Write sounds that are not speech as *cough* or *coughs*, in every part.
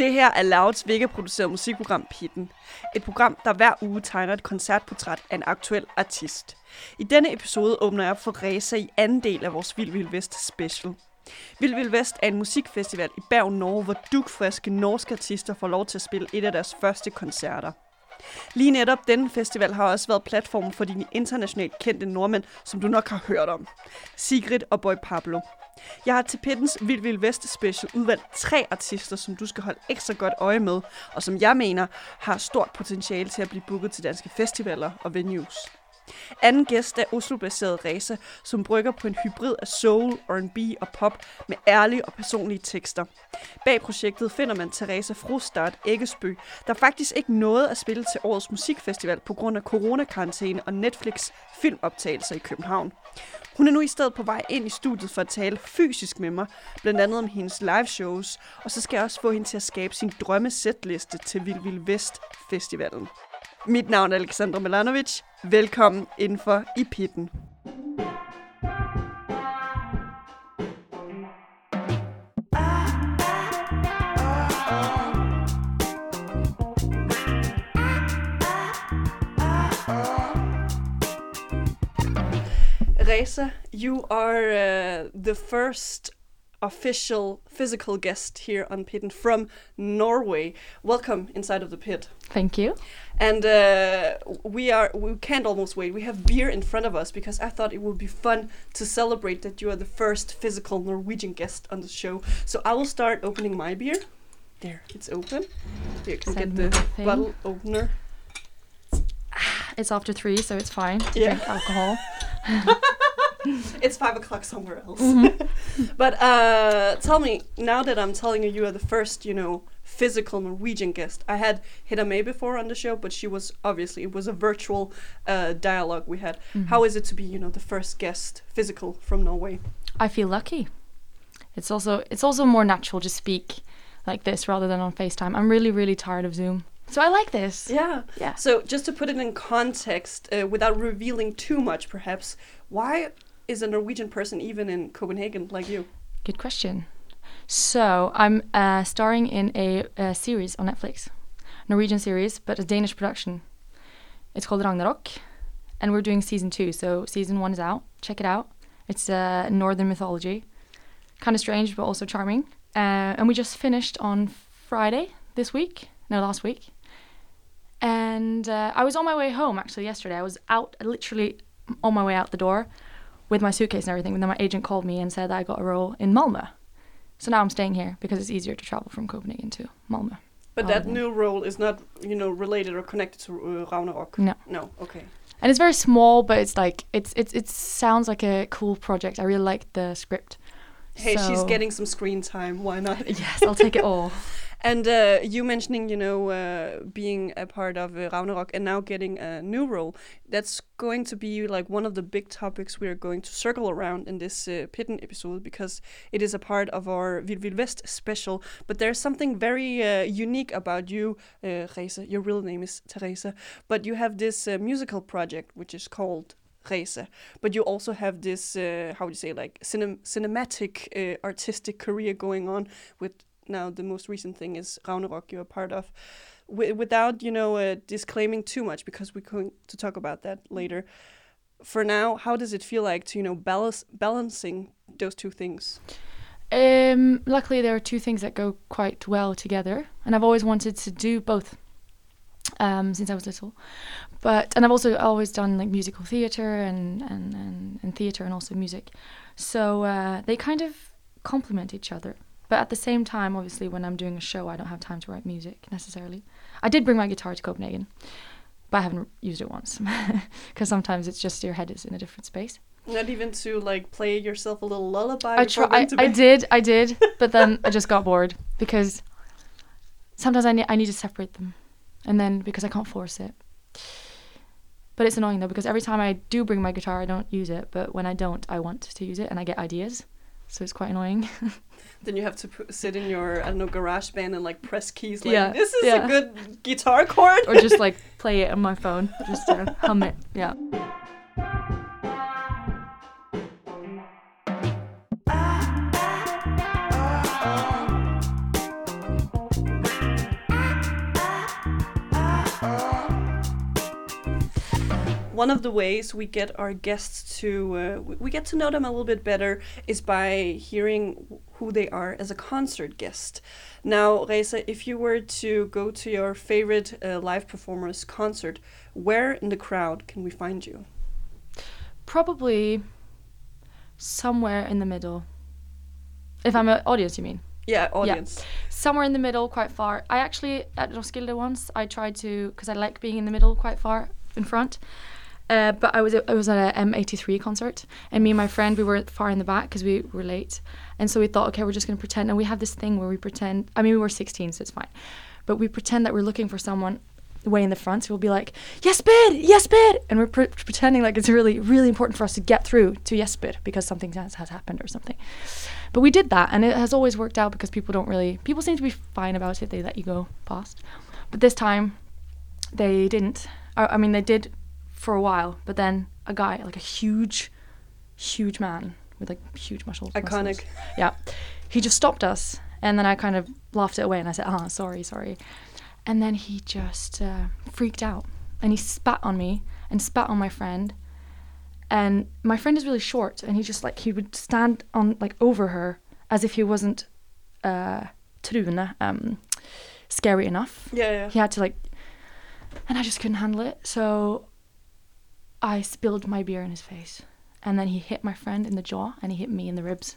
Det her er Louds Vega-produceret musikprogram Pitten. Et program, der hver uge tegner et koncertportræt af en aktuel artist. I denne episode åbner jeg for Reza i anden del af vores Vild Vild Vest special. Vild Vild Vest er en musikfestival i Bergen, Norge, hvor dukfriske norske artister får lov til at spille et af deres første koncerter. Lige netop denne festival har også været platform for de internationalt kendte nordmænd, som du nok har hørt om. Sigrid og Boy Pablo. Jeg har til Pittens Vild Vild Vest special udvalgt tre artister, som du skal holde ekstra godt øje med, og som jeg mener har stort potentiale til at blive booket til danske festivaler og venues. Anden gæst er Oslo-baseret Reza, som brygger på en hybrid af soul, R&B og pop med ærlige og personlige tekster. Bag projektet finder man Teresa Frostart Æggesbø, der faktisk ikke nåede at spille til årets musikfestival på grund af coronakarantæne og Netflix filmoptagelser i København. Hun er nu i stedet på vej ind i studiet for at tale fysisk med mig, blandt andet om hendes live shows, og så skal jeg også få hende til at skabe sin drømme setliste til Vild Vild Vest Festivalen. Mit navn er Alexandra Milanovic. Velkommen indenfor i pitten. Reza, you are uh, the first official physical guest here on Pitten from Norway. Welcome inside of the pit. Thank you. And uh, we are we can't almost wait. We have beer in front of us because I thought it would be fun to celebrate that you are the first physical Norwegian guest on the show. So I will start opening my beer. There, it's open. Here, can Send get the thing. bottle opener. It's after three, so it's fine to Yeah. drink alcohol. *laughs* *laughs* *laughs* It's five o'clock somewhere else. Mm-hmm. *laughs* but uh, tell me now that I'm telling you, you are the first, you know, physical Norwegian guest. I had Hida May before on the show, but she was obviously it was a virtual uh, dialogue we had. Mm-hmm. How is it to be, you know, the first guest physical from Norway? I feel lucky. It's also it's also more natural to speak like this rather than on FaceTime. I'm really really tired of Zoom, so I like this. Yeah. Yeah. So just to put it in context, uh, without revealing too much, perhaps, why is a Norwegian person even in Copenhagen like you? Good question. So I'm uh, starring in a, a series on Netflix, Norwegian series, but a Danish production. It's called Ragnarok, and we're doing season two. So season one is out. Check it out. It's uh, Northern mythology, kind of strange but also charming. Uh, and we just finished on Friday this week. No, last week. And uh, I was on my way home actually yesterday. I was out, literally on my way out the door, with my suitcase and everything. And then my agent called me and said that I got a role in Malmö. So now I'm staying here because it's easier to travel from Copenhagen to Malmö. But that new role is not, you know, related or connected to uh, Ragnarok. No. No. Okay. And it's very small, but it's like it's it's it sounds like a cool project. I really like the script. Hey, she's getting some screen time. Why not? *laughs* Yes, I'll take it *laughs* all. And uh, you mentioning, you know, uh, being a part of uh, Ragnarok and now getting a new role, that's going to be like one of the big topics we are going to circle around in this uh, Pitten episode because it is a part of our Vild Vest special. But there's something very uh, unique about you, uh, Reza. Your real name is Teresa, but you have this uh, musical project which is called Reza. But you also have this, uh, how would you say, like cinem- cinematic uh, artistic career going on with now the most recent thing is Ragnarok you're a part of. Wi- without, you know, uh, disclaiming too much because we're going to talk about that later. For now, how does it feel like to, you know, balance balancing those two things? Um, luckily, there are two things that go quite well together, and I've always wanted to do both um, since I was little. But and I've also always done like musical theater and and and, and theater and also music, so uh, they kind of complement each other. But at the same time, obviously, when I'm doing a show, I don't have time to write music necessarily. I did bring my guitar to Copenhagen, but I haven't used it once *laughs* because sometimes it's just your head is in a different space. Not even to like play yourself a little lullaby. I try. I, I did. I did. *laughs* But then I just got bored because sometimes I need I need to separate them, and then because I can't force it. But it's annoying though because every time I do bring my guitar, I don't use it. But when I don't, I want to use it, and I get ideas. So it's quite annoying. *laughs* Then you have to sit in your, I don't know, GarageBand and like press keys. Like, Yeah, this is a good guitar chord. or just *laughs* like play it on my phone, just to hum it. Yeah. One of the ways we get our guests to uh, we- get to know them a little bit better is by hearing who they are as a concert guest. Now, Reza, if you were to go to your favorite uh, live performer's concert, where in the crowd can we find you? Probably somewhere in the middle. If I'm an audience, you mean? Yeah, audience. Yeah. Somewhere in the middle, quite far. I actually, at Roskilde once, I tried to, because I like being in the middle, quite far in front. Uh, but I was I was at a M83 concert, and me and my friend we were far in the back because we were late, and so we thought, okay, we're just gonna pretend. And we have this thing where we pretend. I mean, we were 16, so it's fine, but we pretend that we're looking for someone way in the front. So we'll be like, Jesper, Jesper, and we're pre- pretending like it's really really important for us to get through to Jesper because something has, has happened or something. But we did that, and it has always worked out because people don't really people seem to be fine about it. They let you go past, but this time they didn't. I mean, they did for a while, but then a guy, like a huge, huge man with like huge muscles. Iconic. muscles. Yeah. He just stopped us, and then I kind of laughed it away, and I said, "Ah, sorry, sorry." And then he just uh, freaked out, and he spat on me and spat on my friend. And my friend is really short, and he just like he would stand on like over her as if he wasn't uh, Trune, um, scary enough Yeah, yeah. he had to like and i just couldn't handle it so i spilled my beer in his face and then he hit my friend in the jaw and he hit me in the ribs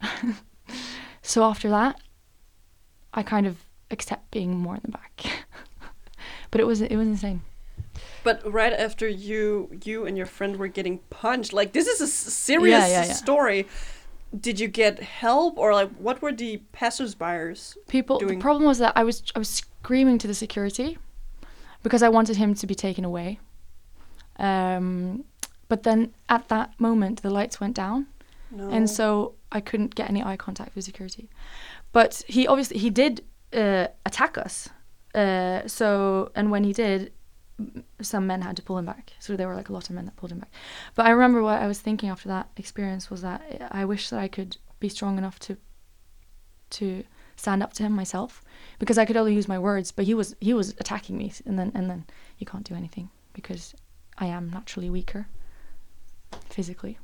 *laughs* so after that i kind of accept being more in the back *laughs* but it was it was insane But right after you you and your friend were getting punched, like this is a serious Yeah, yeah, yeah. story. Did you get help or like what were the passersbyers? people Doing- the problem was that i was i was screaming to the security because i wanted him to be taken away um but then at that moment the lights went down No. and so I couldn't get any eye contact with security. But he obviously he did uh, attack us. Uh, so and when he did, some men had to pull him back. So there were like a lot of men that pulled him back. But I remember what I was thinking after that experience was that I wish that I could be strong enough to to stand up to him myself because I could only use my words. But he was he was attacking me, and then and then you can't do anything because I am naturally weaker physically.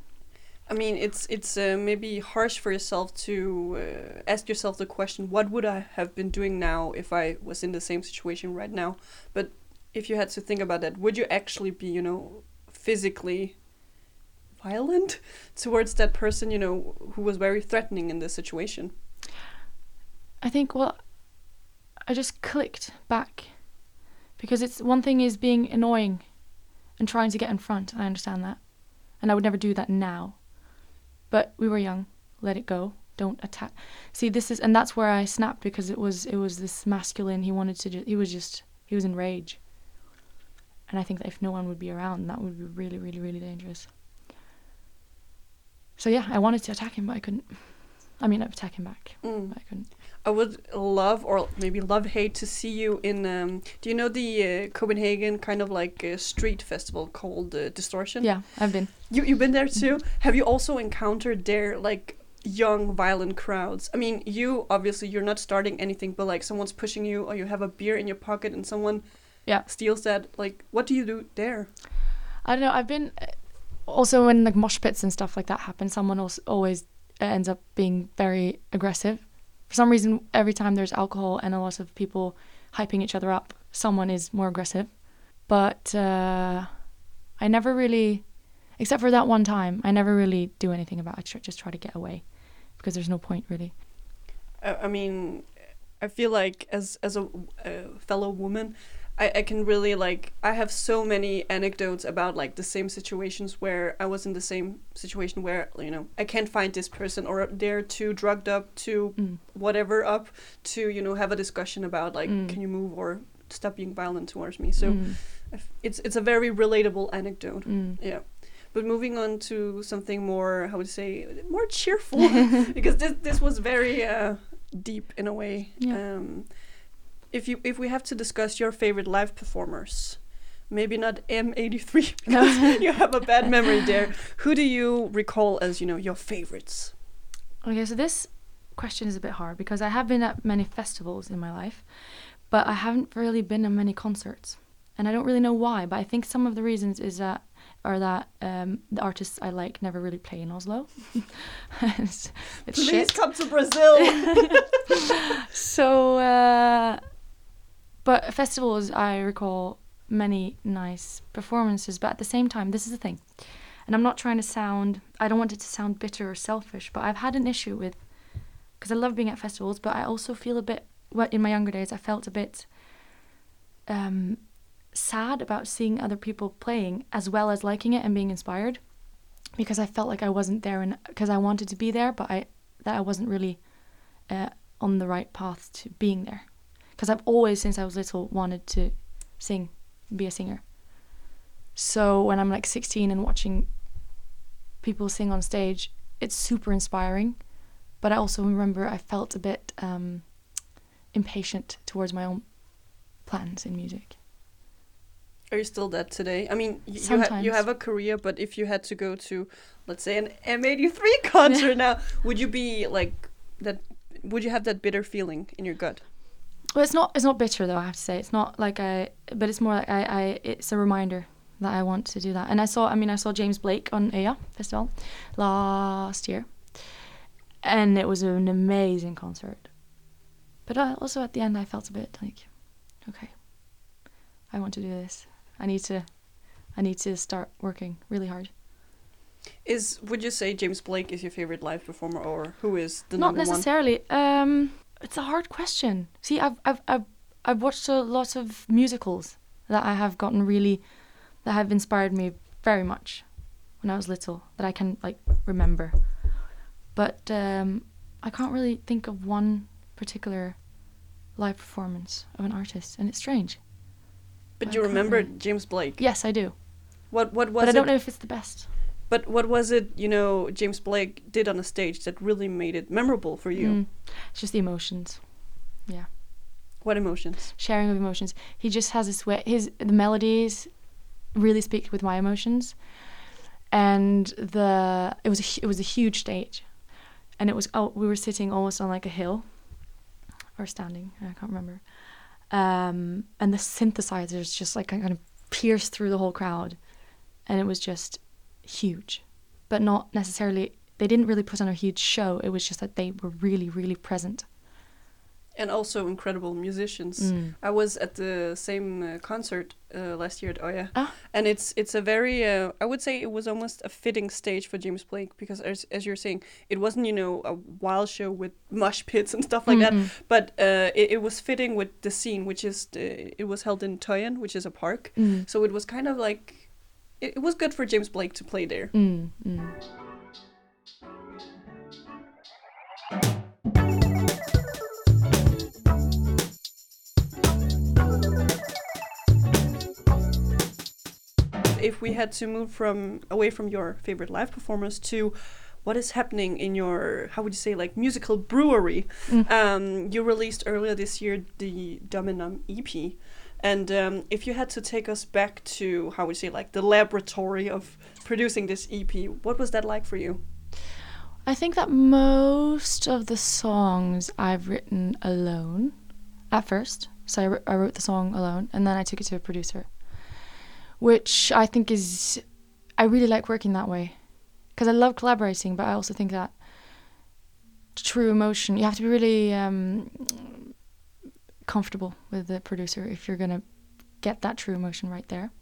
I mean, it's it's uh, maybe harsh for yourself to uh, ask yourself the question, what would I have been doing now if I was in the same situation right now? But if you had to think about that, would you actually be, you know, physically violent *laughs* towards that person, you know, who was very threatening in this situation? I think well, I just clicked back because it's one thing is being annoying and trying to get in front. I understand that, and I would never do that now. But we were young. Let it go. Don't attack. See, this is and that's where I snapped because it was it was this masculine. He wanted to. Ju- he was just he was in rage. And I think that if no one would be around, that would be really, really, really dangerous. So yeah, I wanted to attack him, but I couldn't. I mean, attack him back, Mm. but I couldn't. I would love, or maybe love, hate to see you in. Um, do you know the uh, Copenhagen kind of like uh, street festival called uh, Distortion? Yeah, I've been. You you've been there too. Have you also encountered there like young violent crowds? I mean, you obviously you're not starting anything, but like someone's pushing you, or you have a beer in your pocket, and someone Yeah. steals that. Like, what do you do there? I don't know. I've been uh, also when like mosh pits and stuff like that happen. Someone else always ends up being very aggressive. For some reason, every time there's alcohol and a lot of people hyping each other up, someone is more aggressive. But uh, I never really, except for that one time, I never really do anything about it. I just try to get away because there's no point really. I, mean, I feel like as as a, a fellow woman, I, I can really like I have so many anecdotes about like the same situations where I was in the same situation where you know I can't find this person or they're too drugged up to Mm. whatever up to you know have a discussion about like Mm. can you move or stop being violent towards me. So Mm, it's it's a very relatable anecdote. mm. Yeah. But moving on to something more, how would you say, more cheerful, *laughs* *laughs* because this this was very uh, deep in a way. Yeah. Um, if you if we have to discuss your favorite live performers, maybe not M83 *laughs* because you have a bad memory there. Who do you recall as you know your favorites? Okay, so this question is a bit hard because I have been at many festivals in my life, but I haven't really been at many concerts. and I don't really know why. But I think some of the reasons is that are that um, the artists I like never really play in Oslo. *laughs* it's, it's Please shit. come to Brazil. *laughs* So, uh, but festivals, I recall many nice performances. But at the same time, this is the thing, and I'm not trying to sound. I don't want it to sound bitter or selfish, but I've had an issue with because I love being at festivals, but I also feel a bit. What in my younger days, I felt a bit um, sad about seeing other people playing as well as liking it and being inspired, because I felt like I wasn't there and because I wanted to be there, but I that I wasn't really uh, on the right path to being there. Because I've always, since I was little, wanted to sing, be a singer. So when I'm like 16 and watching people sing on stage, it's super inspiring. But I also remember I felt a bit um, impatient towards my own plans in music. Are you still that today? I mean, y- you, ha- you have a career, but if you had to go to, let's say, an M83 concert *laughs* now, would you be like that? Would you have that bitter feeling in your gut? Well, it's not. It's not bitter though. I have to say, it's not like I. But it's more like I. I it's a reminder that I want to do that. And I saw. I mean, I saw James Blake on Oya Festival last year, and it was an amazing concert. But uh, also at the end, I felt a bit like, okay, I want to do this. I need to. I need to start working really hard. Is would you say James Blake is your favorite live performer, or who is the not number one? necessarily. Um, it's a hard question. See, I've I've I've I've watched a lot of musicals that I have gotten really that have inspired me very much when I was little that I can like remember. But um, I can't really think of one particular live performance of an artist, and it's strange. But I you remember James Blake? Yes, I do, What what was but I don't it? know if it's the best. But what was it? You know, James Blake did on a stage that really made it memorable for you. Mm. It's just the emotions. Yeah. What emotions? sharing of emotions. He just has this way. His the melodies really speak with my emotions, and the it was a, it was a huge stage, and it was oh we were sitting almost on like a hill, or standing I can't remember, um, and the synthesizers just like kind of pierced through the whole crowd, and it was just huge, but not necessarily. They didn't really put on a huge show. It was just that they were really, really present. And also incredible musicians. Mm. I was at the same uh, concert uh, last year at Oya, Ah. and it's it's a very uh, I would say it was almost a fitting stage for James Blake because as as you're saying, it wasn't you know a wild show with mosh pits and *laughs* stuff like that, Mm-mm. but uh, it, it was fitting with the scene, which is the, it was held in Toyen, which is a park, Mm. so it was kind of like it, it was good for James Blake to play there. Mm, mm. if we had to move from away from your favorite live performers to what is happening in your how would you say like musical brewery Mm. um, you released earlier this year the dominum ep and um, if you had to take us back to how we say like the laboratory of producing this ep what was that like for you? I think that most of the songs I've written alone at first. So I, I wrote the song alone and then I took it to a producer, which I think is, I really like working that way. Because I love collaborating, but I also think that true emotion, you have to be really um, comfortable with the producer if you're going to get that true emotion right there.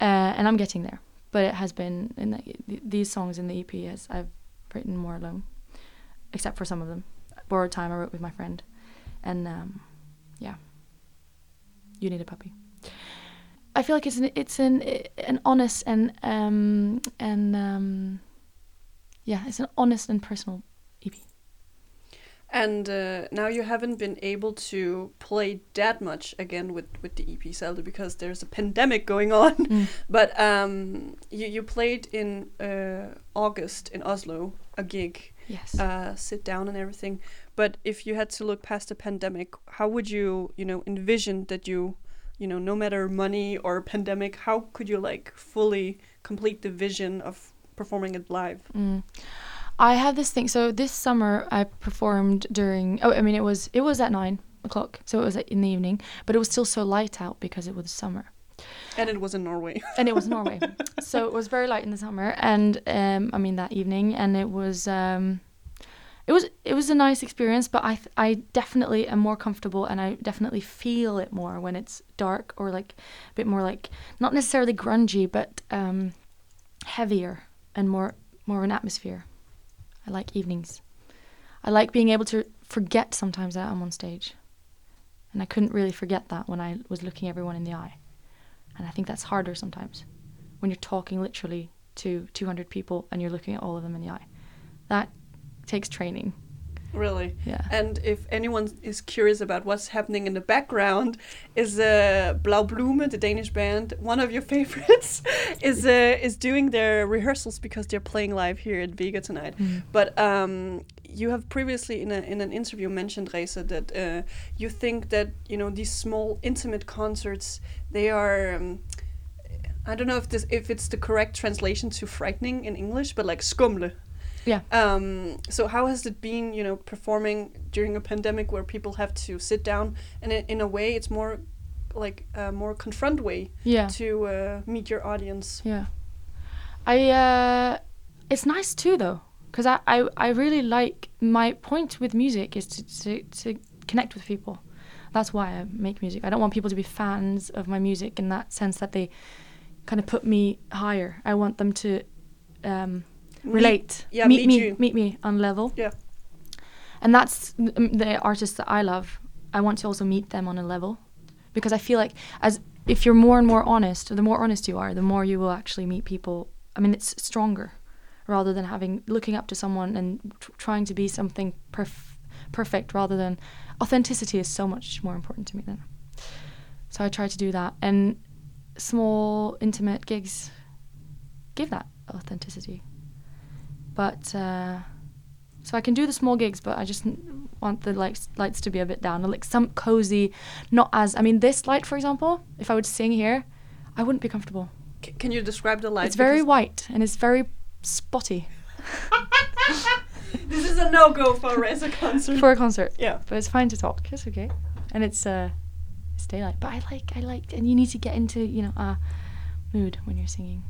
Uh, and I'm getting there. But it has been in the, these songs in the EP as I've written more alone, except for some of them. Borrowed Time I wrote with my friend, and um, yeah, You Need a Puppy. I feel like it's an it's an an honest and um and um yeah, it's an honest and personal. And uh, now you haven't been able to play that much again with with the ep Zelda because there's a pandemic going on *laughs* Mm. *laughs* But um, you you played in uh, August in Oslo a gig, Yes. uh, sit down and everything. But if you had to look past the pandemic, how would you you know envision that you you know no matter money or pandemic, how could you like fully complete the vision of performing it live? Mm. I have this thing. So this summer I performed during. Oh, I mean it was it was at nine o'clock, so it was in the evening. But it was still so light out because it was summer, And it was in Norway. *laughs* and it was Norway, so it was very light in the summer. And um, I mean that evening, and it was um, it was it was a nice experience. But I th- I definitely am more comfortable, and I definitely feel it more when it's dark or like a bit more like not necessarily grungy, but um, heavier and more more of an atmosphere. I like evenings. I like being able to forget sometimes that I'm on stage. And I couldn't really forget that when I was looking everyone in the eye. And I think that's harder sometimes when you're talking literally to 200 people and you're looking at all of them in the eye. That takes training. Really. Yeah. And if anyone is curious about what's happening in the background, is uh, Blaue Blume, the Danish band, one of your *laughs* favorites, is uh, is doing their rehearsals because they're playing live here at Vega tonight. But um, you have previously in a, in an interview mentioned Reza that uh, you think that you know these small intimate concerts they are. Um, I don't know if this if it's the correct translation to frightening in English, but like skumle. Yeah. Um, so how has it been, you know, performing during a pandemic where people have to sit down and in, in a way it's more like a more confront way Yeah. to uh, meet your audience. Yeah. I uh it's nice too though cuz I, I I really like my point with music is to, to to connect with people. That's why I make music. I don't want people to be fans of my music in that sense that they kind of put me higher. I want them to um relate. yeah, meet, meet me you. meet me on level. Yeah. And that's the artists that I love. I want to also meet them on a level because I feel like as if you're more and more honest, the more honest you are, the more you will actually meet people. I mean, it's stronger rather than having looking up to someone and tr- trying to be something perf- perfect rather than authenticity is so much more important to me then. So I try to do that and small intimate gigs give that authenticity. But uh, so I can do the small gigs, but I just want the lights lights to be a bit down, like some cozy, not as I mean this light for example. If I would sing here, I wouldn't be comfortable. C- can you describe the light? it's very white and it's very spotty *laughs* this is a no go for a concert. for a concert. yeah. But it's fine to talk. It's okay, and it's uh, it's daylight. But I like I like, and you need to get into you know a mood when you're singing.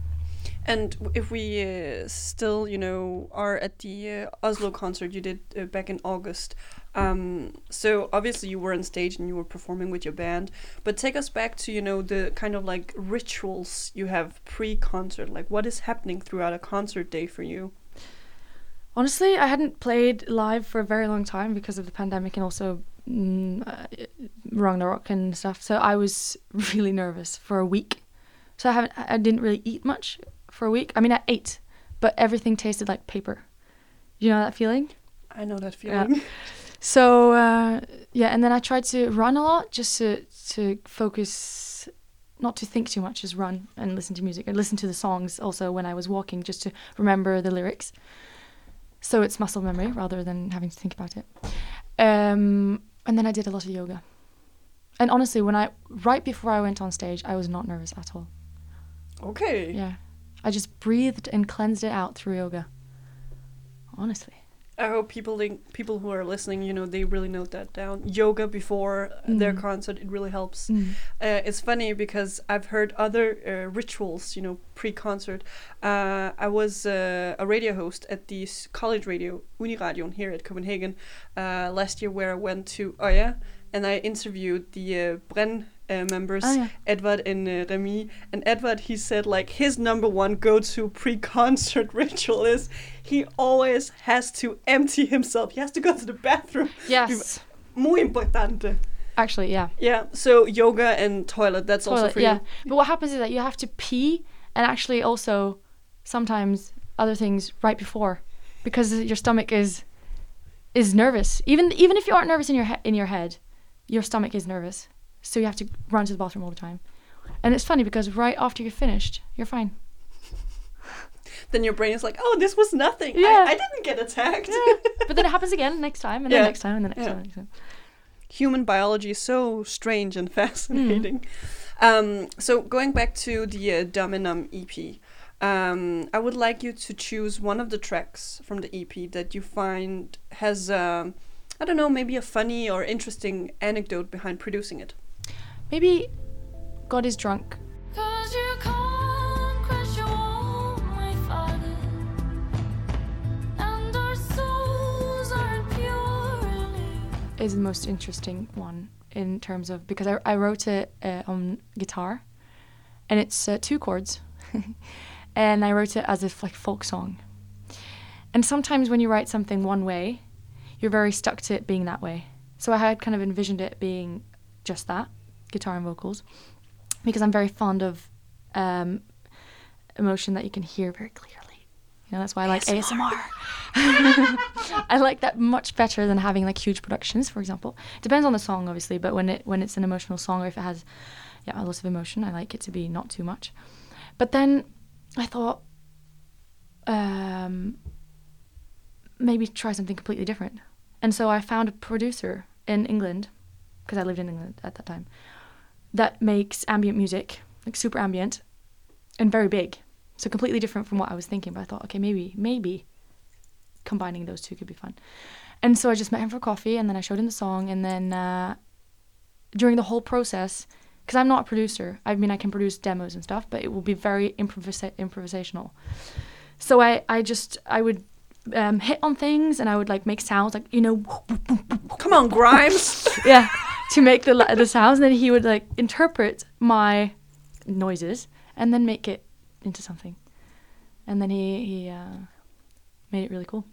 And if we uh, still, you know, are at the uh, Oslo concert you did uh, back in August, um, so obviously you were on stage and you were performing with your band. But take us back to, you know, the kind of like rituals you have pre-concert. Like, what is happening throughout a concert day for you? Honestly, I hadn't played live for a very long time because of the pandemic and also mm, uh, Ragnarok and stuff. So I was *laughs* really nervous for a week. So I haven't, I didn't really eat much for a week. I mean, I ate, but everything tasted like paper. You know that feeling? I know that Yeah. feeling. *laughs* So uh, yeah, and then I tried to run a lot just to to focus, not to think too much, just run and listen to music and listen to the songs also when I was walking, just to remember the lyrics. So it's muscle memory rather than having to think about it. Um, and then I did a lot of yoga. And honestly, when I right before I went on stage, I was not nervous at all. Okay. Yeah, I just breathed and cleansed it out through yoga. Honestly. I hope people think, people who are listening, you know, they really note that down. Yoga before their Mhm. concert, it really helps. Mm. Uh, it's funny because I've heard other uh, rituals, you know, pre-concert. Uh, I was uh, a radio host at the college radio Uniradion here at Copenhagen uh, last year, where I went to Oya and I interviewed the uh, Bren uh, members, Oh, yeah. Edward and uh, Remy. And Edward, he said like his number one go-to pre-concert *laughs* ritual is he always has to empty himself. He has to go to the bathroom. *laughs* Yes. Muy importante. Actually, yeah. Yeah. So yoga and toilet. That's also toilet, for yeah. you. But what happens is that you have to pee and actually also sometimes other things right before because your stomach is is nervous. Even even if you aren't nervous in your he- in your head, your stomach is nervous. So you have to run to the bathroom all the time. And it's funny because right after you're finished, you're fine. *laughs* Then your brain is like, oh, this was nothing. Yeah. I, I didn't get attacked. but then it *laughs* happens again next time and Yeah. then next time and then next Yeah. time. Next time. Human biology is so strange and *laughs* fascinating. Um, so going back to the uh, Numb EP, um, I would like you to choose one of the tracks from the EP that you find has um, I don't know, maybe a funny or interesting anecdote behind producing it. Maybe God is drunk. Cause you can't quench your own way, Father. And our souls aren't purely. is the most interesting one in terms of because I, I wrote it uh, on guitar and it's uh, two chords *laughs* and I wrote it as if like folk song. And sometimes when you write something one way, you're very stuck to it being that way. So I had kind of envisioned it being just that, guitar and vocals, because I'm very fond of um, emotion that you can hear very clearly. You know, that's why I like ASMR. *laughs* I like that much better than having like huge productions, for example. It depends on the song, obviously, but when it when it's an emotional song or if it has yeah a lot of emotion, I like it to be not too much. But then I thought um, maybe try something completely different, and so I found a producer in England because I lived in England at that time that makes ambient music, like super ambient, and very big. So completely different from what I was thinking. But I thought, okay, maybe maybe combining those two could be fun. And so I just met him for coffee, and then I showed him the song, and then uh, during the whole process, because I'm not a producer, I mean I can produce demos and stuff, but it will be very improvisa- improvisational. So I I just I would um, hit on things, and I would like make sounds like you know Come on, Grimes! *laughs* yeah to make the the sounds, and then he would like interpret my noises and then make it into something, and then he he uh, made it really cool.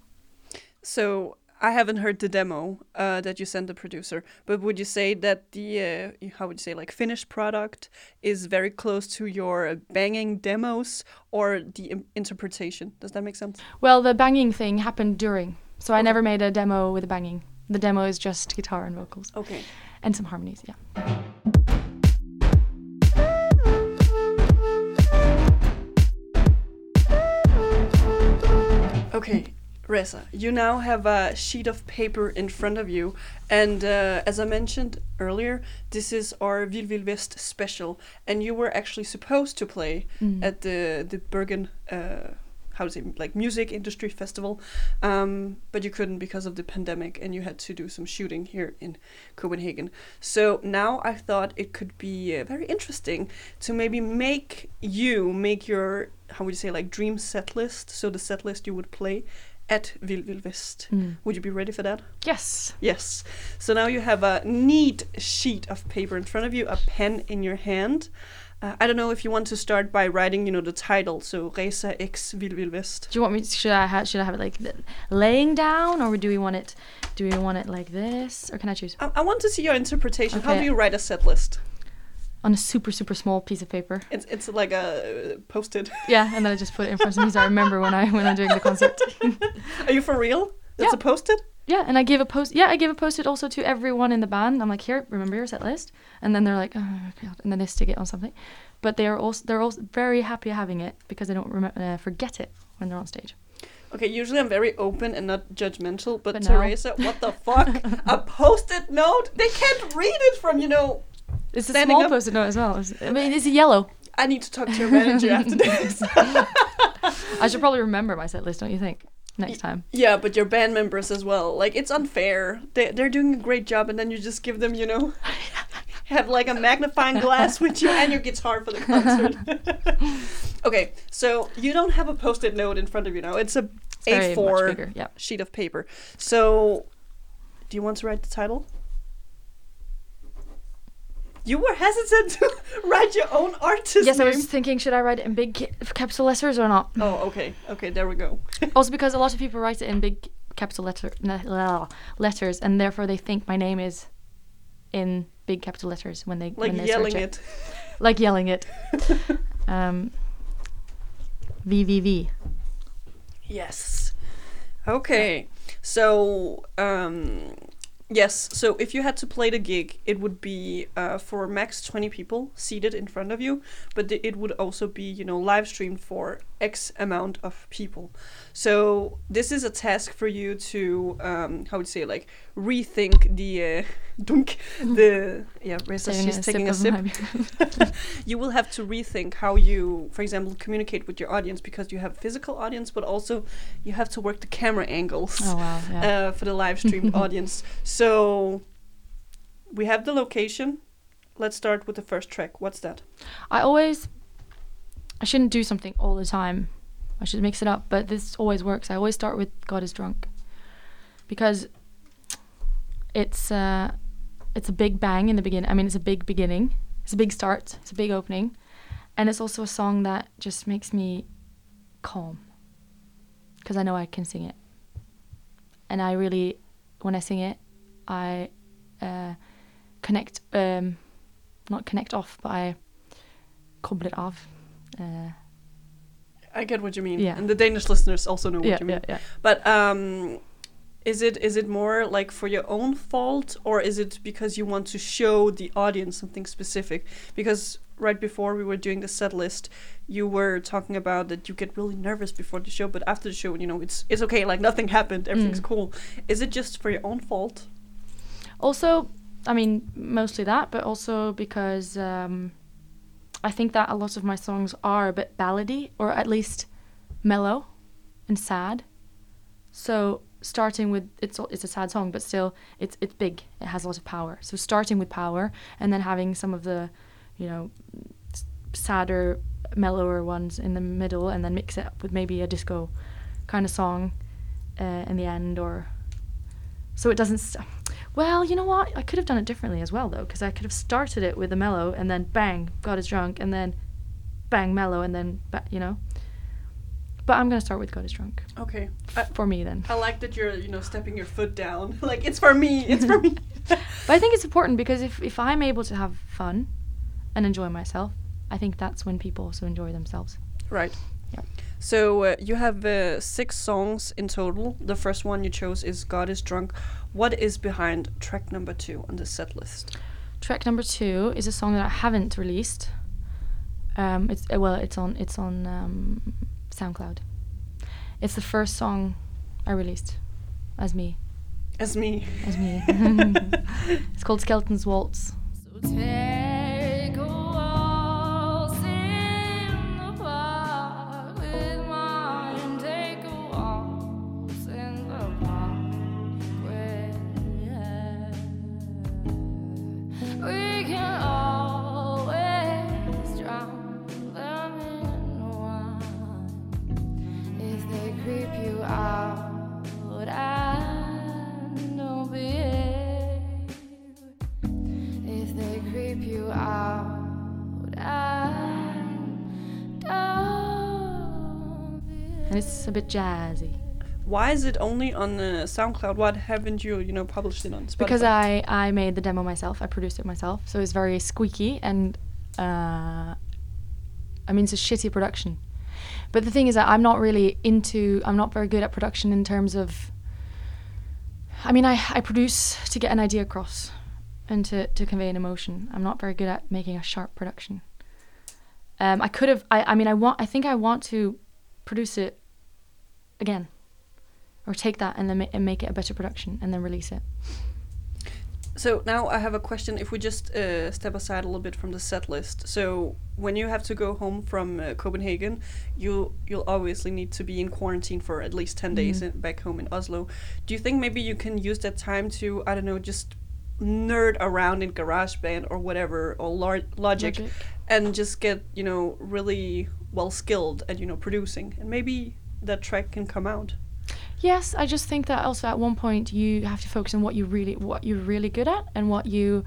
so, I haven't heard the demo uh, that you sent the producer, but would you say that the, uh, how would you say, like finished product is very close to your banging demos or the interpretation? Does that make sense? Well, the banging thing happened during, so I never made a demo with a banging. The demo is just guitar and vocals Okay. and some harmonies. Yeah. Okay, Reza, you now have a sheet of paper in front of you, and uh, as I mentioned earlier, this is our Vill Vill West special, and you were actually supposed to play at the the Bergen, uh, how to say, like music industry festival, um, but you couldn't because of the pandemic, and you had to do some shooting here in Copenhagen. So now I thought it could be uh, very interesting to maybe make you make your how would you say like dream set list, so the set list you would play at Vill West. Would you be ready for that? Yes. Yes. So now you have a neat sheet of paper in front of you, a pen in your hand. Uh, I don't know if you want to start by writing, you know, the title. So Reza X West. Do you want me? Should I ha- should I have it like th- laying down, or do we want it? Do we want it like this, or can I choose I, I want to see your interpretation. How do you write a set list? On a super super small piece of paper? It's it's like a posted. Yeah, and then I just put it in front of me so I remember when I when I'm doing the concert. *laughs* Are you for real? That's Yeah. a post-it. yeah, and I gave a post. Yeah, I gave a post it also to everyone in the band. I'm like, here, remember your set list, and then they're like, oh god, and then they stick it on something. But they are also they're also very happy having it because they don't rem- uh, forget it when they're on stage. Okay, usually I'm very open and not judgmental, but, But Teresa, what the fuck? *laughs* a post-it note? They can't read it from, you know. It's a Standing small up. post-it note as well. I mean, it's yellow. I need to talk to your manager after *laughs* this. *laughs* I should probably remember my set list, don't you think? Next time. yeah, but your band members as well. Like, it's unfair. They, they're doing a great job, and then you just give them, you know, *laughs* have like a magnifying glass with you and your guitar for the concert. okay, so you don't have a post-it note in front of you now. It's a It's A4 bigger. Yeah. sheet of paper. So, do you want to write the title? You were hesitant to *laughs* write your own artist Yes, I was thinking, should I write it in big ca- capital letters or not? Oh, okay. Okay, there we go. *laughs* Also, because a lot of people write it in big capital letter letters, and therefore they think my name is in big capital letters when they Like when they yelling search it. *laughs* like yelling it. um, VVV. Yes. Okay. So, um, yes. So, if you had to play the gig, it would be uh, for max 20 people seated in front of you, but the, it would also be, you know, live streamed for X amount of people. So this is a task for you to um, how would you say like rethink the uh, *laughs* dunk *laughs* the yeah Reza, she's a taking a sip. *laughs* you will have to rethink how you, for example, communicate with your audience because you have physical audience, but also you have to work the camera angles oh wow, yeah. uh, for the live stream audience. So we have the location. Let's start with the first track. What's that? I always, I shouldn't do something all the time. I should mix it up, but this always works. I always start with "God is drunk," because it's uh, it's a big bang in the beginning. I mean, it's a big beginning. It's a big start. It's a big opening, and it's also a song that just makes me calm because I know I can sing it, and I really, when I sing it, I uh, connect. Um, not connect off, but I koble it off. Uh, I get what you mean, Yeah. and the Danish listeners also know what yeah, you mean. yeah, yeah. But um, is it is it more like for your own fault, or is it because you want to show the audience something specific? Because right before we were doing the set list, you were talking about that you get really nervous before the show, but after the show, you know, it's it's okay, like nothing happened, everything's Mm. cool. Is it just for your own fault? Also, I mean, mostly that, but also because um, I think that a lot of my songs are a bit ballady, or at least mellow and sad. So starting with it's it's a sad song, but still it's it's big. It has a lot of power. So starting with power, and then having some of the, you know, sadder, mellower ones in the middle, and then mix it up with maybe a disco kind of song uh, in the end, or so it doesn't. St- well, you know what? I could have done it differently as well, though, because I could have started it with a mellow, and then bang, God is drunk, and then bang, mellow, and then ba- you know. But I'm gonna start with God is drunk Okay, I, for me then. I like that you're you know stepping your foot down. *laughs* like it's for me, it's for me. *laughs* But I think it's important because if if I'm able to have fun and enjoy myself, I think that's when people also enjoy themselves. Right. Yeah. So uh, you have uh, six songs in total. The first one you chose is "God Is Drunk." What is behind track number two on the set list? Track number two is a song that I haven't released. Um, it's uh, well, it's on it's on um, SoundCloud. It's the first song I released as me, As me. as me. *laughs* *laughs* it's called Skeleton's Waltz. So they creep you out and don't and it's a bit jazzy Why is it only on uh, SoundCloud? Why haven't you, you know, published it on Spotify? because I I made the demo myself. I produced it myself, so it's very squeaky and uh, I mean it's a shitty production. But the thing is that I'm not really into. I'm not very good at production in terms of. I mean, I I produce to get an idea across, and to to convey an emotion. I'm not very good at making a sharp production. Um, I could have. I I mean, I want. I think I want to produce it again, or take that and then ma- and make it a better production and then release it. So now I have a question. If we just uh, step aside a little bit from the set list, so when you have to go home from uh, Copenhagen, you you'll obviously need to be in quarantine for at least ten days in, back home in Oslo. Do you think maybe you can use that time to I don't know just nerd around in GarageBand or whatever or Lo- Logic, Logic. and just get you know really well skilled at you know producing and maybe that track can come out. Yes, I just think that also at one point you have to focus on what you really what you're really good at and what you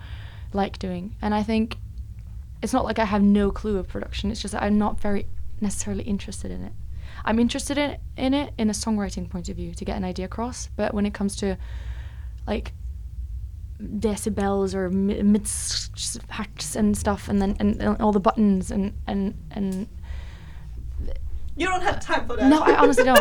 like doing. And I think it's not like I have no clue of production. It's just that I'm not very necessarily interested in it. I'm interested in in it in a songwriting point of view to get an idea across. But when it comes to like decibels or hertz and stuff, and then and, and all the buttons and and and You don't have time for that. no, I honestly don't.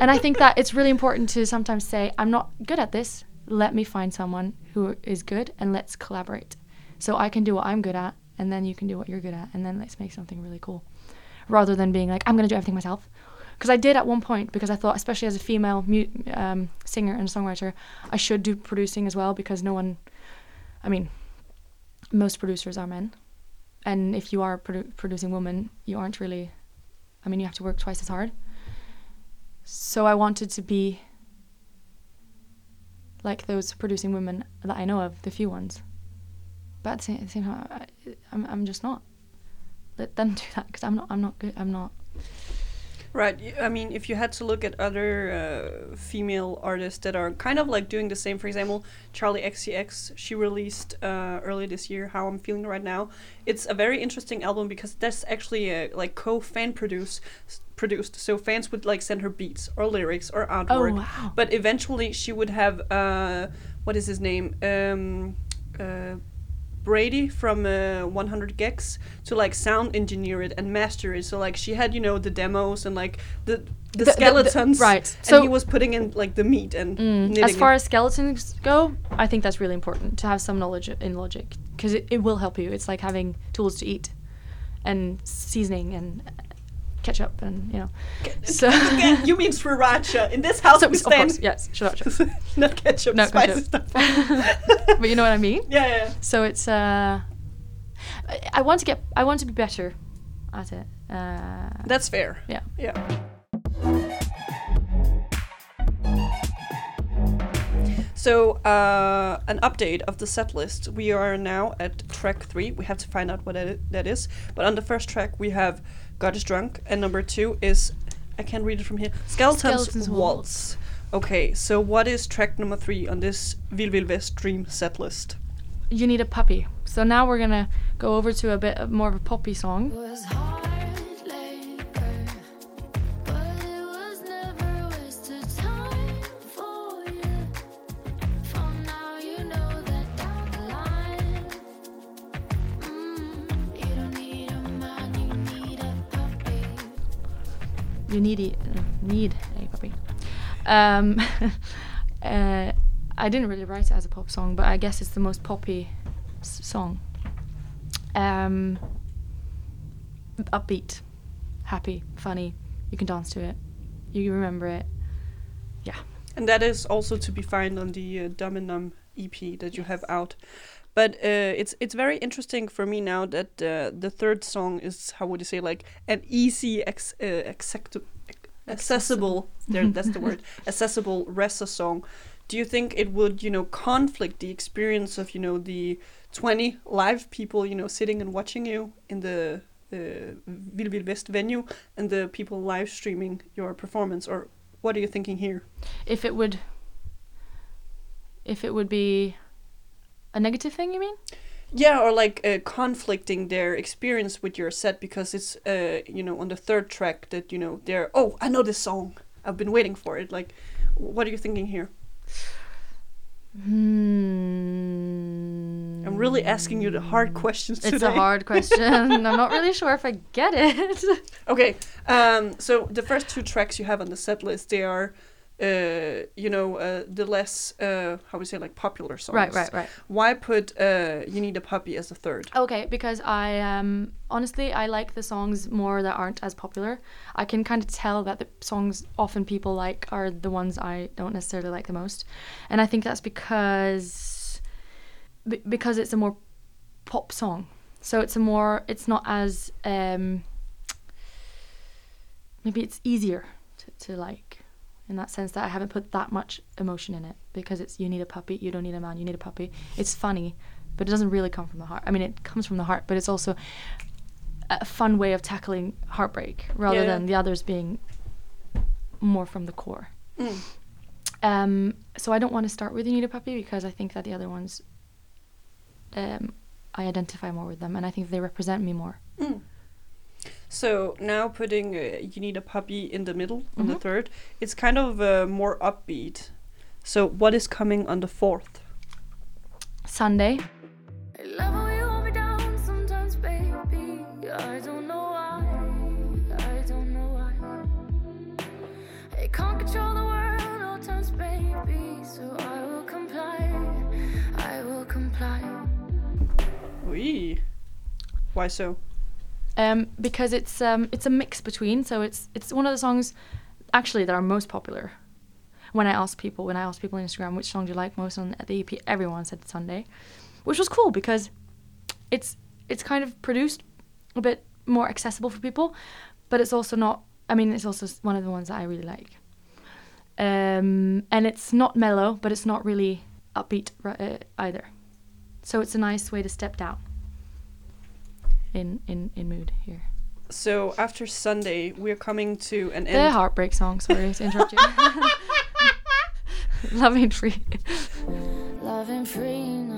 And I think that it's really important to sometimes say, I'm not good at this. Let me find someone who is good and let's collaborate. So I can do what I'm good at and then you can do what you're good at and then let's make something really cool. rather than being like I'm gonna do everything myself. Because I did at one point because I thought, especially as a female mu- um, singer and songwriter, I should do producing as well because no one, I mean, most producers are men, and if you are a produ- producing woman, you aren't really. I mean, you have to work twice as hard. So I wanted to be like those producing women that I know of, the few ones. But at the same, time, I, I'm I'm just not. Let them *laughs* do that because I'm not I'm not good. I'm not. Right. I mean, if you had to look at other uh, female artists that are kind of like doing the same, for example, Charli XCX, she released uh, early this year "How I'm Feeling Right Now." It's a very interesting album because that's actually a, like co-fan produce produced, so fans would like send her beats or lyrics or artwork. Oh wow. But eventually, she would have uh, what is his name? Um, uh, Brady from uh, 100 gecs to like sound engineer it and master it. So like she had you know the demos and like the the, The- the- the- skeletons, right. And So- he was putting in like the meat and Mm, as far it. as skeletons go, I think that's really important to have some knowledge in logic because it, it will help you. It's like having tools to eat and seasoning and ketchup and you know. *laughs* So, *laughs* Again, you mean sriracha? In this house so we of course, yes, sriracha. *laughs* not ketchup, No, spicy ketchup. stuff. but you know what I mean. yeah, yeah, yeah. So it's uh, I, I want to get, I want to be better at it. Uh, That's fair. yeah. Yeah. So, uh, an update of the set list. We are now at track three. We have to find out what that is. But on the first track, we have God is Drunk, and number two is, I can't read it from here, Skeletons, Skeletons Waltz. Okay, so what is track number three on this Vil Vil West Dream set list? You need a puppy. So now we're gonna go over to a bit more of a poppy song. You need a, uh, need a puppy. Um, *laughs* uh, I didn't really write it as a pop song, but I guess it's the most poppy s- song. Um, upbeat, happy, funny. You can dance to it. You remember it. Yeah. And that is also to be found on the uh, Dumb and Numb EP that you have out. But uh, it's it's very interesting for me now that uh, the third song is how would you say like an easy ex- uh, accessible there that's the *laughs* word accessible Ressa song. Do you think it would you know conflict the experience of you know the twenty live people you know sitting and watching you in the uh, Vil Vil West venue and the people live streaming your performance or what are you thinking here? If it would. If it would be a negative thing, you mean? Yeah, or like uh, conflicting their experience with your set because it's uh you know on the third track that you know they're oh I know this song I've been waiting for it like what are you thinking here? Hmm. I'm really asking you the hard questions today. It's a hard question. *laughs* I'm not really sure if I get it. Okay, um, so the first two tracks you have on the set list they are uh you know uh, the less uh how we say like popular songs. right, right, right. Why put uh you need a puppy as a third? Okay, because I um honestly I like the songs more that aren't as popular. I can kind of tell that the songs often people like are the ones I don't necessarily like the most, and I think that's because be- because it's a more pop song. So it's a more it's not as um maybe it's easier to, to like in that sense that I haven't put that much emotion in it because it's you need a puppy, you don't need a man, you need a puppy. It's funny, but it doesn't really come from the heart. I mean, it comes from the heart, but it's also a fun way of tackling heartbreak rather Yeah. than the others being more from the core. Mm. Um, so I don't want to start with You Need a Puppy because I think that the other ones, um, I identify more with them and I think they represent me more. Mm. So now putting uh, you need a puppy in the middle on the Mhm. third, it's kind of uh, more upbeat. So what is coming on the fourth? Sunday, I love how you hold me down sometimes, baby. I don't know why. I don't know why. I can't control the world all times, baby. So um, because it's um, it's a mix between. So it's it's one of the songs actually that are most popular. When I asked people, when I asked people on Instagram which song do you like most on the EP, everyone said Sunday, which was cool because it's it's kind of produced a bit more accessible for people, but it's also not. I mean, it's also one of the ones that I really like. Um, and it's not mellow, but it's not really upbeat uh, either. So it's a nice way to step down in in in mood here. So after Sunday, we're coming to an The end. heartbreak song. Sorry to interrupt you. *laughs* Love ain't free. Love ain't free, no.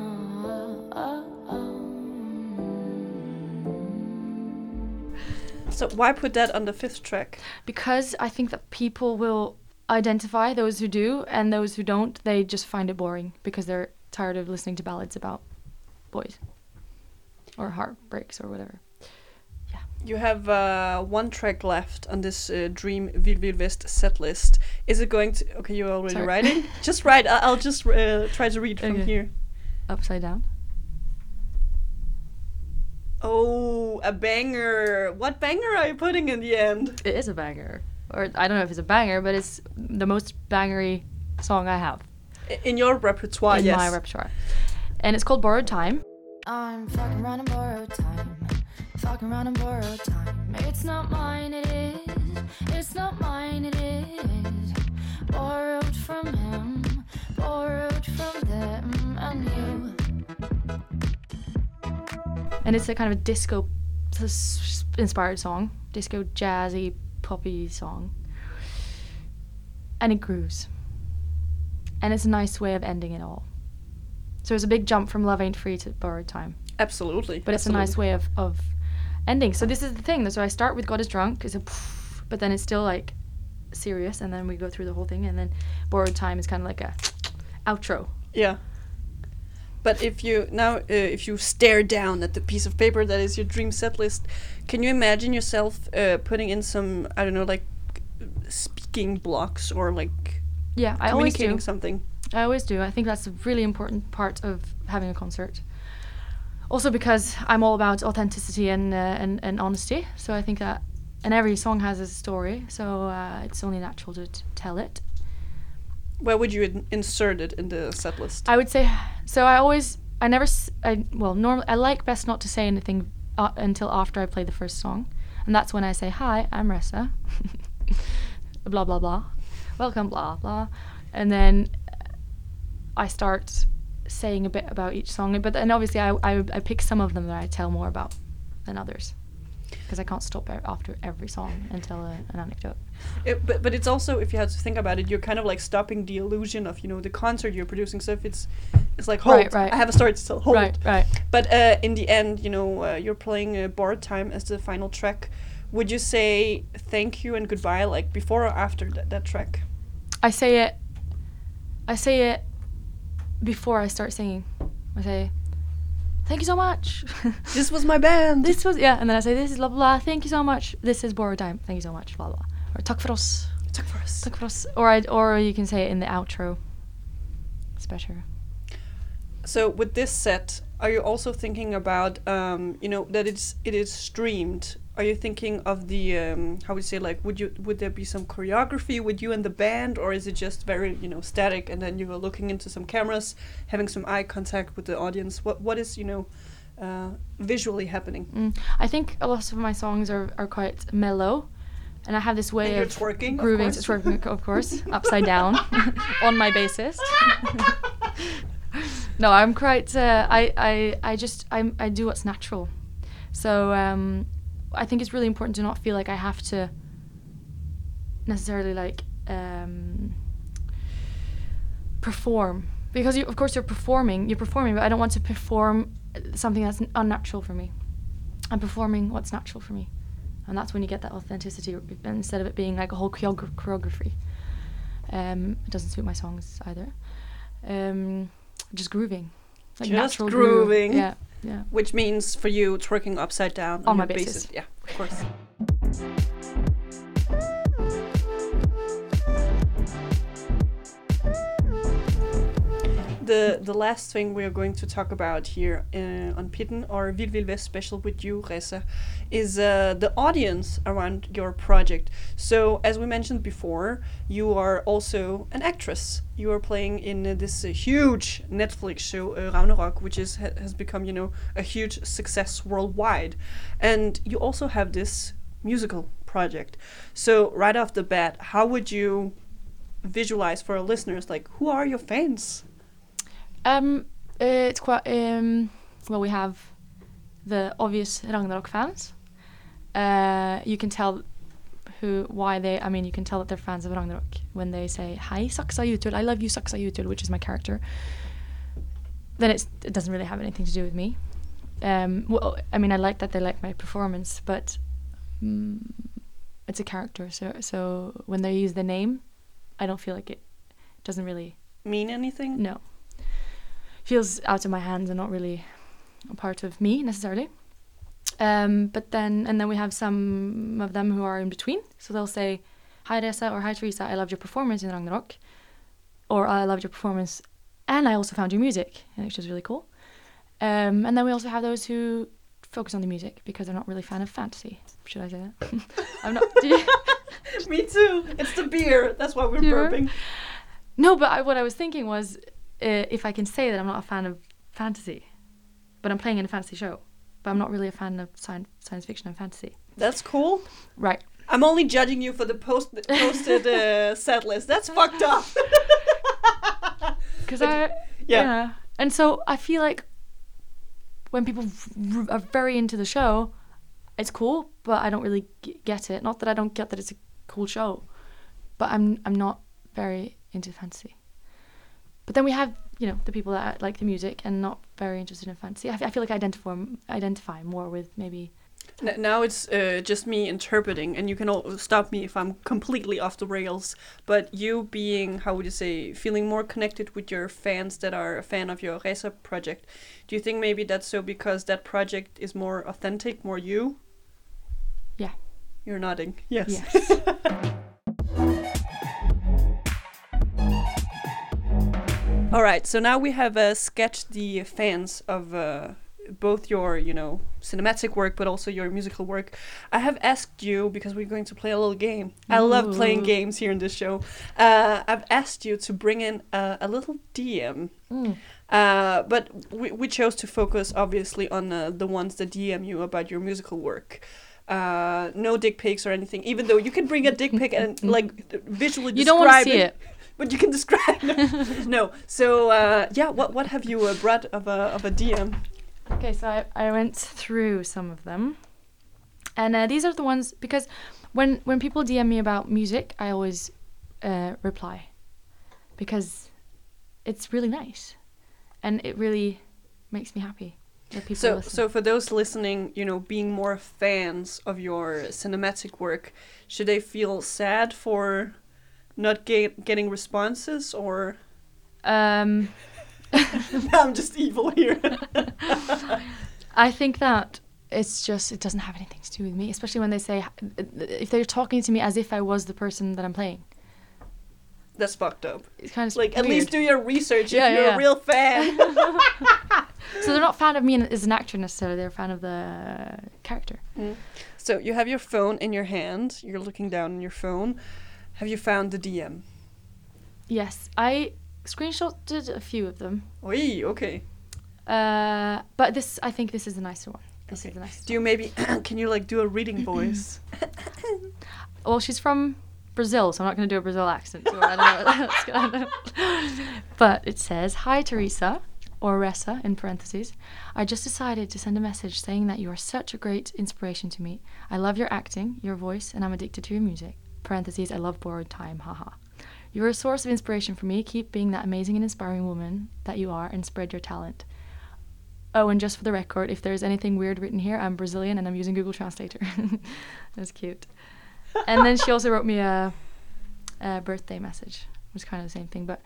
So why put that on the fifth track? because I think that people will identify those who do and those who don't. They just find it boring because they're tired of listening to ballads about boys or heartbreaks or whatever. Yeah. You have uh, one track left on this uh, Dream Vild West set list. Is it going to? Okay, you're already Sorry. writing. *laughs* just write. I- I'll just uh, try to read from Okay. here. Upside down. Oh, a banger! What banger are you putting in the end? It is a banger, or I don't know if it's a banger, but it's the most bangery song I have In your repertoire, in yes. my repertoire, and it's called "Borrowed Time." I'm fucking around and borrowed time. Fucking around and borrowed time. It's not mine, it is. It's not mine, it is. Borrowed from him, borrowed from them and you. and it's a kind of a disco inspired song, disco jazzy poppy song, and it grooves, and it's a nice way of ending it all. So it's a big jump from "Love Ain't Free" to "Borrowed Time," Absolutely. but it's a nice way of of ending. So this is the thing. So I start with "God Is Drunk," it's a, but then it's still like serious, and then we go through the whole thing, and then "Borrowed Time" is kind of like a outro. Yeah. But if you now, uh, if you stare down at the piece of paper that is your dream set list, can you imagine yourself uh, putting in some, I don't know, like speaking blocks or like Yeah, I always do. communicating something? I always do. I think that's a really important part of having a concert. Also because I'm all about authenticity and uh, and, and honesty. So I think that and every song has a story. So uh, it's only natural to t- tell it. Where would you in- insert it in the set list? I would say so. I always I never I well normally I like best not to say anything uh, until after I play the first song, and that's when I say hi. I'm Ressa. *laughs* blah blah blah. Welcome blah blah, and then I start saying a bit about each song. But then obviously I I, I pick some of them that I tell more about than others. Because I can't stop after every song and tell a, an anecdote. It, but but it's also if you have to think about it, you're kind of like stopping the illusion of you know the concert you're producing. So if it's it's like hold, Right, right. I have a story to tell. Hold. Right, right. But uh, in the end, you know, uh, you're playing uh, "Borrowed Time" as the final track. Would you say thank you and goodbye like before or after that, that track? I say it. I say it before I start singing. I say, "Thank you so much." *laughs* This was my band. this was yeah, and then I say, "This is blah blah. blah. Thank you so much. This is borrowed time. Thank you so much." Blah blah. Or tack för oss. Tack för oss. Tack för oss. Or I or you can say it in the outro. It's better. So with this set, are you also thinking about um, you know that it's it is streamed? Are you thinking of the um, how would you say like would you would there be some choreography with you and the band or is it just very you know static and then you are looking into some cameras, having some eye contact with the audience? What what is you know uh, visually happening? Mm. I think a lot of my songs are, are quite mellow, and I have this way of twerking, of grooving, course. twerking, of course, upside down *laughs* on my bassist. *laughs* no, I'm quite. Uh, I, I I just I'm, I do what's natural. So um, I think it's really important to not feel like I have to necessarily like um, perform because you, of course you're performing. You're performing, but I don't want to perform something that's unnatural for me. I'm performing what's natural for me, and that's when you get that authenticity instead of it being like a whole choreogra- choreography. Um, it doesn't suit my songs either. Um, just grooving, like Just natural groove. grooving. Yeah, yeah. Which means for you twerking upside down On your my basis. Yeah, of course. The the last thing we are going to talk about here uh, on Pitten or Vild Vild Vest special with you, Ressa, is uh, the audience around your project. So, as we mentioned before, you are also an actress. You are playing in uh, this uh, huge Netflix show, uh, Ragnarok, which is ha has become, you know, a huge success worldwide. And you also have this musical project. So, right off the bat, how would you visualize for our listeners, like, who are your fans? Um, uh, it's quite um. Well, we have the obvious Ragnarok fans. Uh, you can tell who why they. I mean, you can tell that they're fans of Ragnarok when they say "Hi, Saxa Jutul, I love you, Saxa Jutul," which is my character. Then it's, it doesn't really have anything to do with me. Um, well, I mean, I like that they like my performance, but mm, it's a character. So, so when they use the name, I don't feel like it doesn't really Mean anything? no. Feels out of my hands and not really a part of me necessarily. Um, but then, and then we have some of them who are in between. So they'll say, Hi Ressa or Hi Teresa, I loved your performance in Ragnarok. Or I loved your performance and I also found your music, which is really cool. Um, and then we also have those who focus on the music because they're not really a fan of fantasy. Should I say that? *laughs* I'm not. *laughs* Me too. It's the beer. That's why we're Beer? burping. No, but I, what I was thinking was uh, if I can say that I'm not a fan of fantasy, but I'm playing in a fantasy show, but I'm not really a fan of science, science fiction and fantasy. That's cool. Right. I'm only judging you for the post posted uh, *laughs* set list. That's fucked up. Because *laughs* I, yeah. yeah. And so I feel like when people are very into the show, it's cool, but I don't really g- get it. Not that I don't get that it's a cool show, but I'm I'm not very into fantasy. But then we have you know the people that like the music and not very interested in fantasy. I, f- I feel like I identify identify more with maybe N- now it's uh, just me interpreting, and you can all stop me if I'm completely off the rails. But you being, how would you say, feeling more connected with your fans that are a fan of your Ressa project, do you think maybe that's so because that project is more authentic, more you? Yeah. You're nodding. Yes. yes. *laughs* All right, so now we have uh, sketched the fans of uh, both your, you know, cinematic work, but also your musical work. I have asked you because we're going to play a little game. I love playing games here in this show. Uh, I've asked you to bring in a, a little DM, Mm. uh, but we, we chose to focus obviously on uh, the ones that DM you about your musical work. Uh, no dick pics or anything. Even though you can bring a dick pic and *laughs* like visually You don't want to describe see it. But you can describe. *laughs* No, so uh, yeah, what what have you uh, brought of a of a DM? Okay, so I, I went through some of them, and uh, these are the ones because when when people DM me about music, I always uh, reply because it's really nice, and it really makes me happy So listen. so for those listening, you know, being more fans of your cinematic work, should they feel sad for not get, getting responses or um, *laughs* *laughs* I'm just evil here. I think that it's just it doesn't have anything to do with me, especially when they say if they're talking to me as if I was the person that I'm playing. That's fucked up. It's kind of Like at least do your research Yeah, if you're yeah, a real fan. *laughs* so they're not fan of me as an actor necessarily. They're a fan of the character. so you have your phone in your hand. You're looking down on your phone. Have you found the DM? Yes, I screenshotted a few of them. Oi, okay. Uh, but this, I think this is the nicer one. This Okay. is the nicest. Do you maybe *coughs* can you like do a reading *coughs* voice? Well, she's from Brazil, so I'm not going to do a Brazil accent. So I don't know *laughs* that's gonna But it says, "Hi Teresa." Or Ressa in parentheses. I just decided to send a message saying that you are such a great inspiration to me. I love your acting, your voice, and I'm addicted to your music. Parentheses, I love borrowed time, haha. You're a source of inspiration for me. Keep being that amazing and inspiring woman that you are and spread your talent. Oh, and just for the record, if there's anything weird written here, I'm Brazilian and I'm using Google Translator. *laughs* That's cute. And then she also wrote me a, a birthday message, which was kind of the same thing, but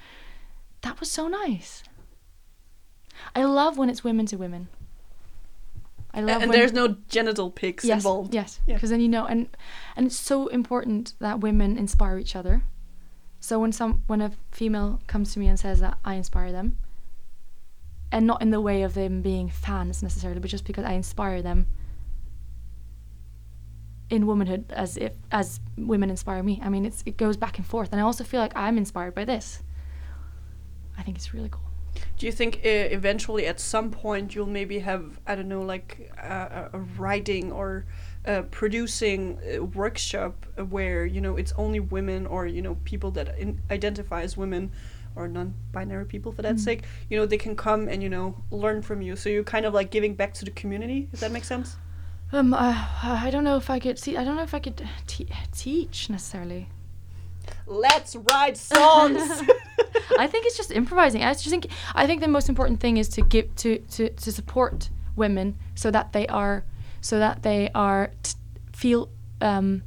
that was so nice. I love when it's women to women. I love and when there's no genital pics yes, involved. Yes, Yeah. because then you know, and and it's so important that women inspire each other. So when some when a female comes to me and says that I inspire them, and not in the way of them being fans necessarily, but just because I inspire them in womanhood as if as women inspire me. I mean, it's it goes back and forth, and I also feel like I'm inspired by this. I think it's really cool. Do you think uh, eventually, at some point, you'll maybe have I don't know, like uh, a writing or uh, producing a workshop where you know it's only women or you know people that in- identify as women or non-binary people for that sake you know they can come and you know learn from you so you're kind of like giving back to the community if that makes sense Um, uh, I don't know if I could see. I don't know if I could te- teach necessarily. Let's write songs *laughs* I think it's just improvising. I just think I think the most important thing is to give to to, to support women so that they are so that they are t- feel um,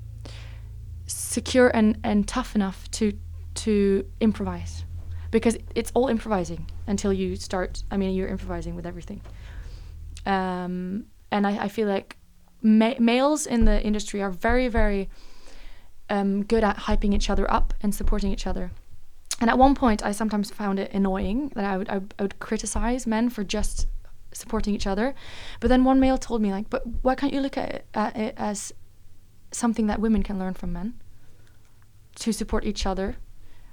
secure and and tough enough to to improvise because it's all improvising until you start. I mean, you're improvising with everything. Um, and I, I feel like ma- males in the industry are very very um, good at hyping each other up and supporting each other. And at one point, I sometimes found it annoying that I would, I would, I would criticize men for just supporting each other. But then one male told me, like, but why can't you look at it, at it as something that women can learn from men to support each other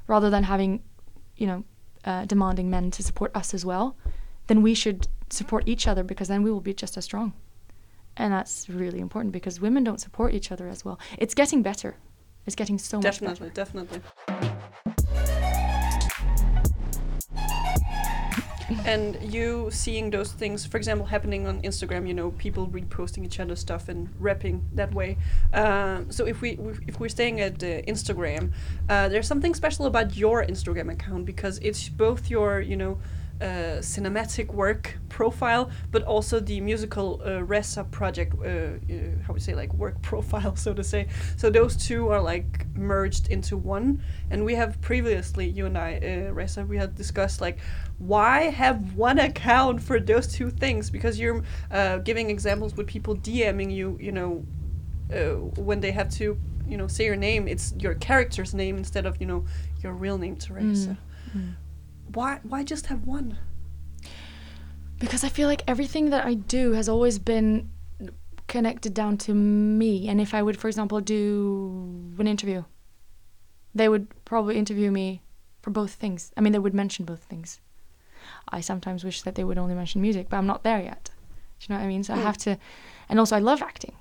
rather than having, you know, uh, demanding men to support us as well? Then we should support each other because then we will be just as strong. And that's really important because women don't support each other as well. It's getting better. It's getting so much better. definitely definitely *laughs* and you seeing those things for example happening on instagram you know people reposting each other's stuff and rapping that way um, so if we if we're staying at uh, instagram uh, there's something special about your instagram account because it's both your you know uh, cinematic work profile, but also the musical uh, Ressa project, uh, uh, how we say, like work *laughs* profile, so to say. So those two are like merged into one. And we have previously, you and I, uh, Ressa, we had discussed like why have one account for those two things? Because you're uh, giving examples with people DMing you, you know, when they have to, you know, say your name, it's your character's name instead of, you know, your real name, Teresa. Why, why just have one? because I feel like everything that I do has always been connected down to me. And if I would, for example, do an interview, they would probably interview me for both things. I mean, they would mention both things. I sometimes wish that they would only mention music, but I'm not there yet. Do you know what I mean? So I have to, and also I love acting,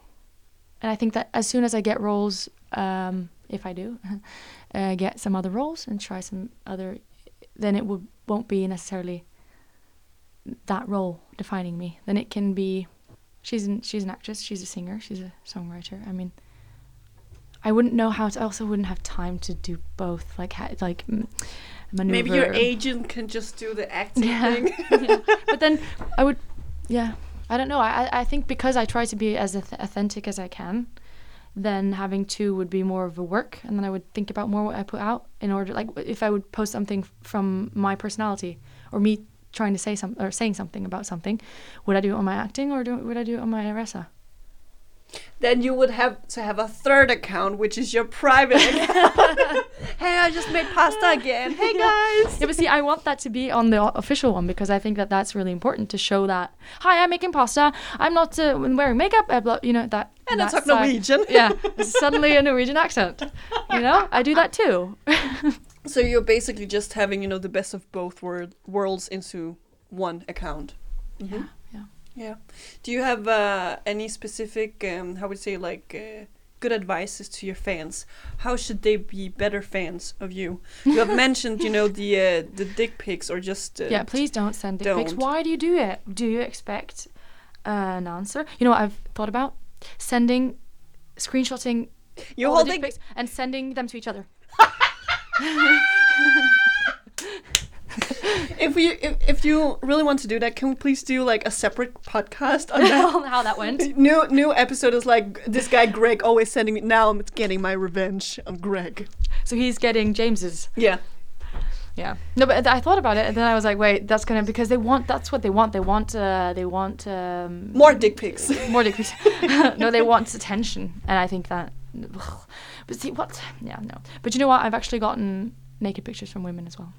and I think that as soon as I get roles, um, if I do, *laughs* uh, get some other roles and try some other, then it will won't be necessarily that role defining me. Then it can be, she's an, she's an actress, she's a singer, she's a songwriter. I mean, I wouldn't know how to. I also wouldn't have time to do both. Like ha- like maneuver. Maybe your agent can just do the acting Yeah. thing. *laughs* yeah. But then I would, yeah. I don't know. I I- think because I try to be as auth- authentic as I can, then having two would be more of a work, and then I would think about more what I put out in order. Like if I would post something from my personality or me trying to say some or saying something about something, would I do it on my acting or do, would I do it on my Ressa? Then you would have to have a third account, which is your private *laughs* account. *laughs* hey, I just made pasta again. Hey *laughs* guys. Yeah, but see, I want that to be on the official one because I think that that's really important to show that. Hi, I'm making pasta. I'm not uh, wearing makeup. blah, You know that. And I talk Norwegian. yeah, suddenly a Norwegian accent. You know, I do that too. So you're basically just having, you know, the best of both wor- worlds into one account. Yeah, yeah. Yeah. Do you have uh, any specific, um, how would you say, like, uh, good advices to your fans? How should they be better fans of you? You have *laughs* mentioned, you know, the uh, the dick pics or just uh, Yeah, please don't send dick pics. don't. Why do you do it? Do you expect an answer? You know what I've thought about? Sending, screenshotting the holding. dick pics and sending them to each other. *laughs* *laughs* *laughs* If we, if, if you really want to do that, can we please do like a separate podcast on that? *laughs* How that went. *laughs* new new episode is like this guy Greg always sending me. Now I'm getting my revenge on Greg. So he's getting James's. Yeah. Yeah. No, but I thought about it, and then I was like, wait, that's gonna because they want. That's what they want. They want. Uh, they want um, More dick pics. more dick pics. no, they want attention, and I think that. But see what? Yeah, no. But you know what? I've actually gotten naked pictures from women as well.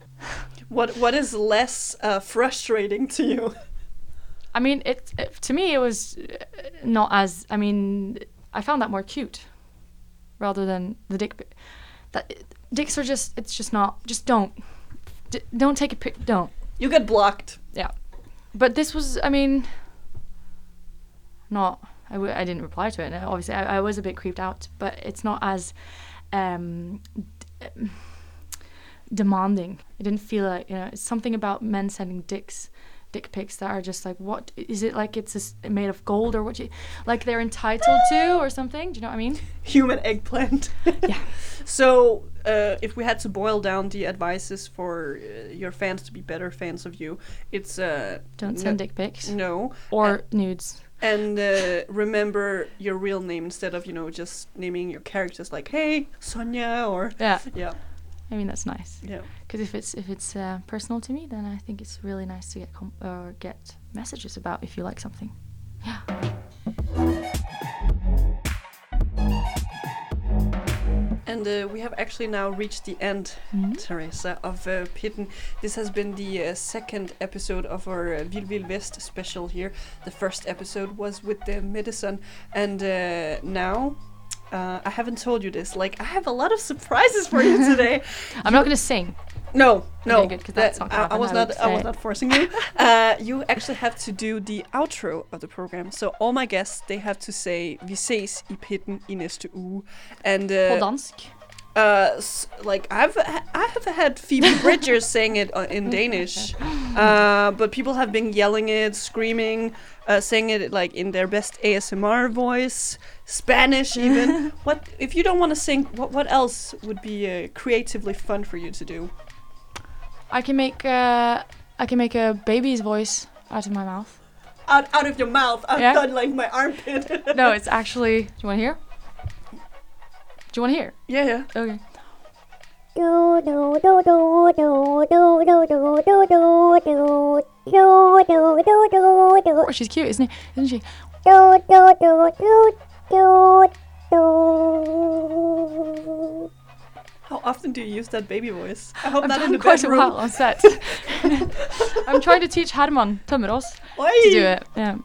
What What is less uh, frustrating to you? I mean, it, it to me it was not as. I mean, I found that more cute, rather than the dick. That dicks are just. It's just not. Just don't. D- don't take a pic. Don't. You get blocked. Yeah. But this was. I mean. Not. I, w- I didn't reply to it. and Obviously, I, I was a bit creeped out, but it's not as. Um, d- um, demanding. It didn't feel like you know. It's something about men sending dicks, dick pics that are just like, what is it like? It's just made of gold or what? You, like they're entitled to or something. Do you know what I mean? *laughs* Human eggplant. Yeah. *laughs* So, uh, if we had to boil down the advices for uh, your fans to be better fans of you, it's uh, Don't send dick pics No, or nudes. and uh, remember your real name instead of you know just naming your characters like Hey Sonia or Yeah. yeah I mean that's nice. yeah. Because if it's if it's uh, personal to me, then I think it's really nice to get com- or get messages about if you like something. Yeah. And uh, we have actually now reached the end, Mhm. Teresa, of uh, Pitten. This has been the uh, second episode of our uh, Vild Vild West special here. The first episode was with the medicine, and uh, now. Uh, I haven't told you this. Like, I have a lot of surprises for you *laughs* today. I'm not gonna sing. No, no, Okay, good, that's not I, I was I not. I was not forcing you. *laughs* uh, you actually have to do the outro of the program. So all my guests, they have to say "Vi ses i pitten i næste uge," and På uh, dansk. Uh, like I've I have had Phoebe *laughs* Bridgers saying it uh, in Danish, uh, but people have been yelling it, screaming, uh, saying it like in their best ASMR voice, Spanish even. *laughs* what if you don't want to sing? What what else would be uh, creatively fun for you to do? I can make uh, I can make a baby's voice out of my mouth. Out out of your mouth. I've Yeah. done like my armpit. No, *laughs* it's actually. Do you want to hear? Do you want to hear? yeah, yeah. Okay. do do do do do do do do do do do do do do do do Oh, she's cute, isn't, he? isn't she? do do do do do do How often do you use that baby voice? I hope I've not in the quite a while on set. *laughs* *laughs* I'm trying to teach Herman Tømmeraas Why? to do it. Yeah.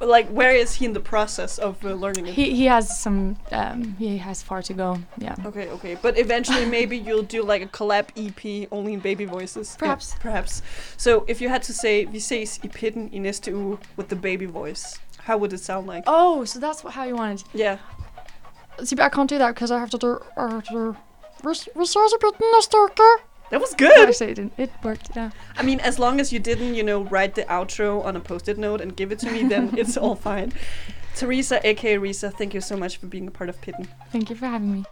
Like, where is he in the process of uh, learning it? He he has some. Um, he has far to go. Yeah. Okay, okay, but eventually maybe you'll do like a collab EP only in baby voices. Perhaps. Yeah, perhaps. So if you had to say "Vi ses i pitten i næste uge" with the baby voice, how would it sound like? Oh, so that's what, how you wanted. Yeah. See, but I can't do that because I have to do. I have to do. Research a bit in That was good. Actually, it didn't. It worked. Yeah. I mean, as long as you didn't, you know, write the outro on a post-it note and give it to me, then *laughs* it's all fine. Teresa, aka Ressa, thank you so much for being a part of Pitten. Thank you for having me.